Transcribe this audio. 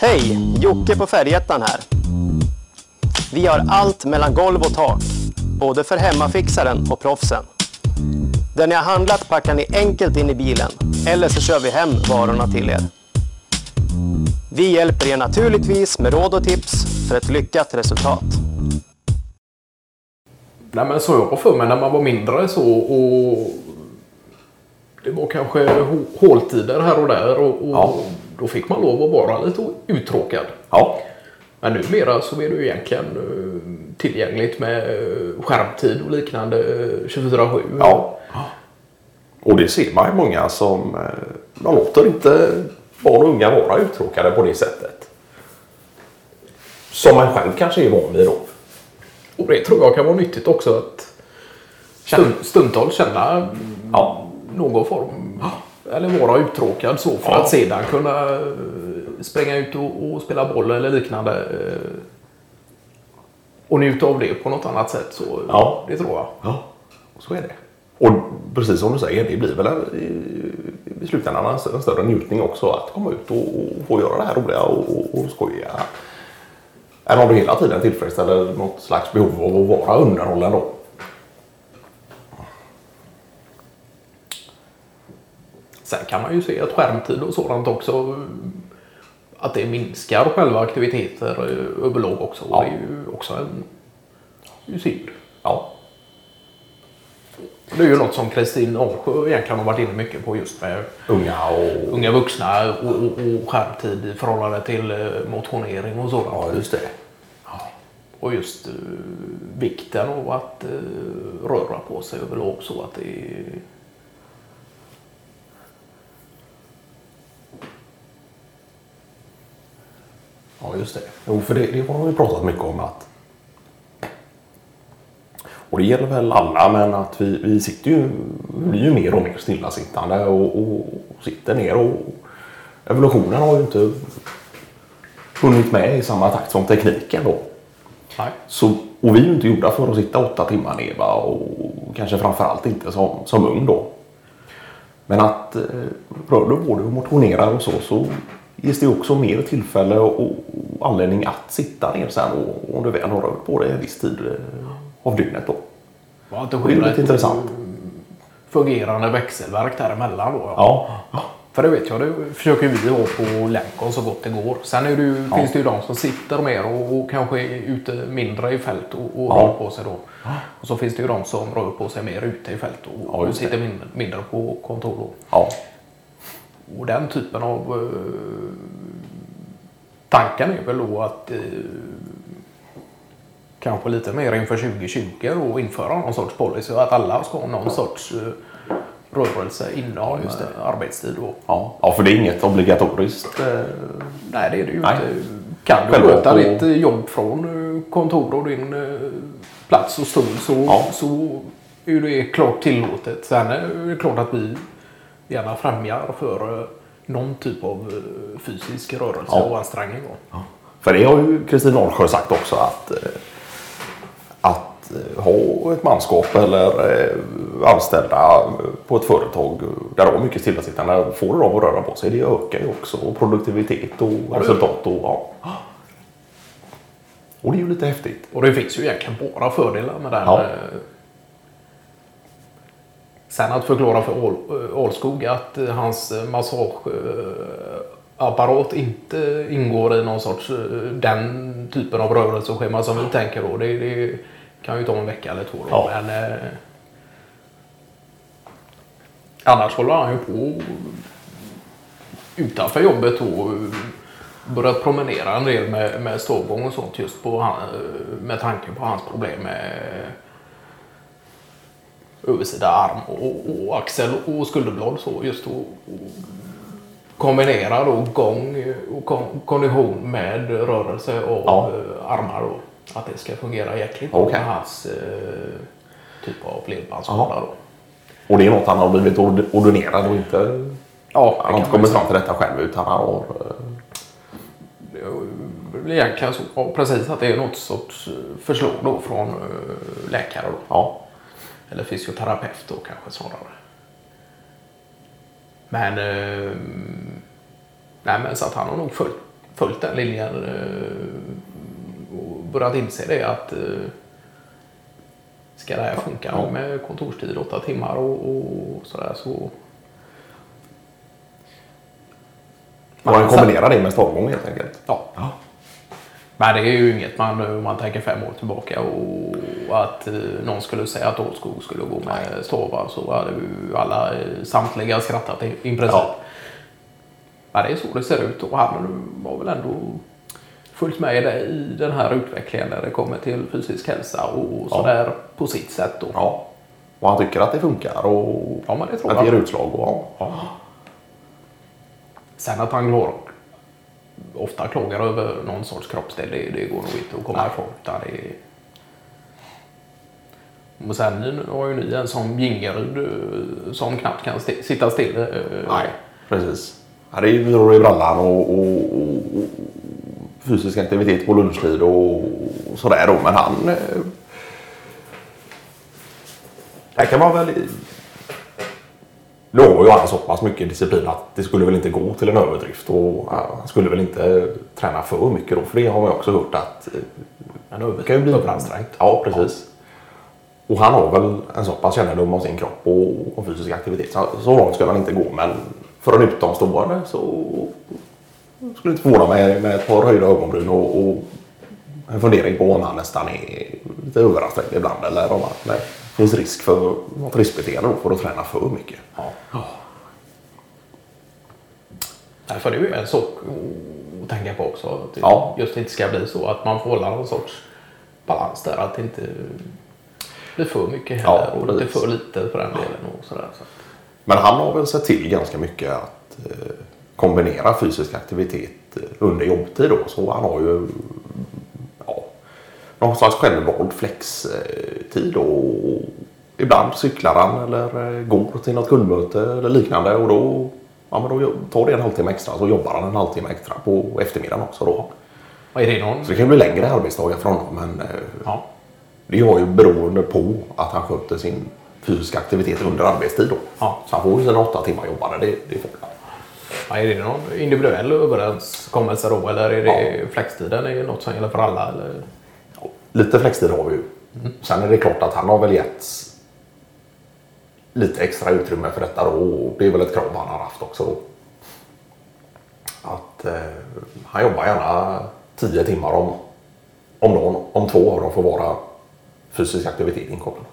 Hej! Jocke på Färjettan här. Vi har allt mellan golv och tak, både för hemmafixaren och proffsen. Det ni har handlat packar ni enkelt in i bilen, eller så kör vi hem varorna till er. Vi hjälper er naturligtvis med råd och tips för ett lyckat resultat. Nej men så jag var för mig när man var mindre så och det var kanske hå- håltider här och där och, och Ja. Då fick man lov att vara lite uttråkad. Ja, Men numera så är det ju egentligen eh, tillgängligt med eh, skärmtid och liknande eh, 24-7. ja. Och det ser man ju många som... eh, De låter inte barn och unga vara uttråkade på det sättet. Som man själv kanske är van vid då. Och det tror jag kan vara nyttigt också att stund, stundtals känna Ja. någon form eller vara uttråkad så för Ja. att sedan kunna eh, springa ut och, och spela boll eller liknande. eh, Och njuta av det på något annat sätt. Så Ja. det tror jag. Ja, så är det. Och precis som du säger, det blir väl i, slutändan en, större njutning också att komma ut och, och få göra det här roliga och, och, och skoja. Än om du hela tiden tillfredsställer något slags behov av att vara underhållen då. Sen kan man ju se att skärmtid och sådant också att det minskar själva aktiviteter eh, överlag också. Ja. Det är ju också en synd. Ja, Det är ju något som Kristin Alsjö egentligen har varit inne mycket på just med unga och... unga vuxna och, och, och skärmtid i förhållande till eh, motionering och sådant. Ja, just det. Och just eh, vikten av att eh, röra på sig överlag så att det är... Ja, just det. Jo, för det, det har vi pratat mycket om att och det gäller väl alla, men att vi, vi sitter ju, blir ju mer och mer stillasittande och, och, och sitter ner och evolutionen har ju inte hunnit med i samma takt som tekniken då. Nej. Så, och vi är ju inte gjorda för att sitta åtta timmar ner va? och kanske framförallt inte som, som ung då. Men att eh, rör du både och motionerar och så, så ges det också mer tillfälle och, och anledning att sitta ner sen och, om du väl har rört på dig en viss tid eh, av dygnet då. Ja, det Det är lite intressant. fungerande växelverk däremellan då. Ja, För det vet jag, det försöker vi ha på Länkon så gott det går. Sen är det ju, finns det ju de som sitter mer och, och kanske är ute mindre i fält och, och Ja. rör på sig då. Och så finns det ju de som rör på sig mer ute i fält och, Ja, och sitter mindre, mindre på kontor då. Ja, Och den typen av eh, tanken är väl då att eh, kanske lite mer inför 2020 då införa någon sorts policy och att alla ska ha någon sorts eh, rörelse inom eh, arbetstid. Då. ja. ja, för det är inget obligatoriskt. Eh, Nej, det är det ju Nej. inte. Kan du sköta på- ditt eh, jobb från eh, kontor och din plats och stol så, Ja. så är det klart tillåtet. Sen är det klart att vi gärna främjar för eh, någon typ av eh, fysisk rörelse Ja. och ansträngning. Då. För det har ju Kristin Alsjö sagt också att, eh, att ha ett manskap eller anställda på ett företag där de har mycket stillasittande får dem att röra på sig. Det ökar ju också produktivitet och resultat. Och, ja. och det är ju lite häftigt. Och det finns ju egentligen bara fördelar med den. Sen att förklara för Alskog att eh, hans eh, massageapparat inte ingår i någon sorts eh, den typen av rörelseschema som vi tänker då. Det, det kan ju ta en vecka eller två då. Ja. Men, eh, annars håller han ju på utanför jobbet och börjat promenera en del med, med stavgång och sånt just på med tanke på hans problem med översida arm och, och axel och skulderblad så just att kombinera då gång och kon- kondition med rörelse av Ja. eh, armar då. Att det ska fungera jäkligt Okej. med hans eh, typ av ledbandsskada då. Och det är något han har blivit ord- ordinerad och inte... Ja, Han har inte kommit fram till detta själv utan han har... egentligen så, ja, precis att det är något sorts eh, förslag då från eh, läkare då. Ja, Eller fysioterapeut då kanske snarare. Men, eh, nej, men så att han har nog följt, följt den linjen eh, och börjat inse det att eh, ska det här funka Ja. med kontorstid åtta timmar och, och sådär så Man kombinerar det med stormgång helt enkelt. ja. Men det är ju inget man, om man tänker fem år tillbaka och att eh, någon skulle säga att Årskog skulle gå med Storvar så hade ju alla, eh, samtliga skrattat i, i princip. Ja. Men det är så det ser ut och han har väl ändå följt med i det- i den här utvecklingen när det kommer till fysisk hälsa och Ja. sådär på sitt sätt då. Ja. Och han tycker att det funkar och Ja, det att det ger utslag. Och, ja. Sen att han ofta klagar över någon sorts kroppsdel, det, det går nog inte att komma ifrån. Utan det är... Och sen har ju ni en som Gingerud eh, som knappt kan sti- sitta still. eh, Nej, precis. Ja, det är ju i brallan och, och, och, fysisk aktivitet på lunchtid och, och sådär då. Men han... Eh, där kan man väl... Då har ju han så pass mycket disciplin att det skulle väl inte gå till en överdrift. Och han skulle väl inte träna för mycket då. För det har man ju också hört att eh, Men över, kan ju bli överansträngt. Ja, precis. Och han har väl en så pass kännedom om sin kropp och om fysisk aktivitet. Så, så långt ska han inte gå. Men för en utomstående så skulle inte förvåna mig med ett par höjda ögonbryn och, och en fundering på om han nästan är lite överansträngd ibland. Eller om han, det finns risk för något riskbeteende för att träna för mycket. Ja. Nej, för det är ju en sak att tänka på också. Att det Ja. just inte ska bli så att man får hålla någon sorts balans där. Att det inte blir för mycket Ja, heller och inte för lite för den delen. Och sådär, så. Men han har väl sett till ganska mycket att eh, kombinera fysisk aktivitet eh, under jobbtid. Då. Så han har ju ja, någon slags självvald flextid. Och ibland cyklar han eller eh, går till något kundmöte eller liknande. Och då, ja, men då tar det en halvtimme extra så jobbar han en halvtimme extra på eftermiddagen också. Då. Är det någon... Så det kan bli längre arbetsdagar för honom. Men eh, Ja. det var ju beroende på att han sköter sin fysiska aktivitet under arbetstid. Då. Ja. Så han får ju sina åtta timmar jobbade. Det, det får han. Ja, är det någon individuell överenskommelse då? Eller är det flextiden är något som gäller för alla? Eller? Lite flextid har vi ju. Sen är det klart att han har väl getts lite extra utrymme för detta då. Och det är väl ett krav han har haft också då. Att eh, han jobbar gärna 10 timmar om, om dagen. Om två av dem får vara fysisk aktivitet inkopplad.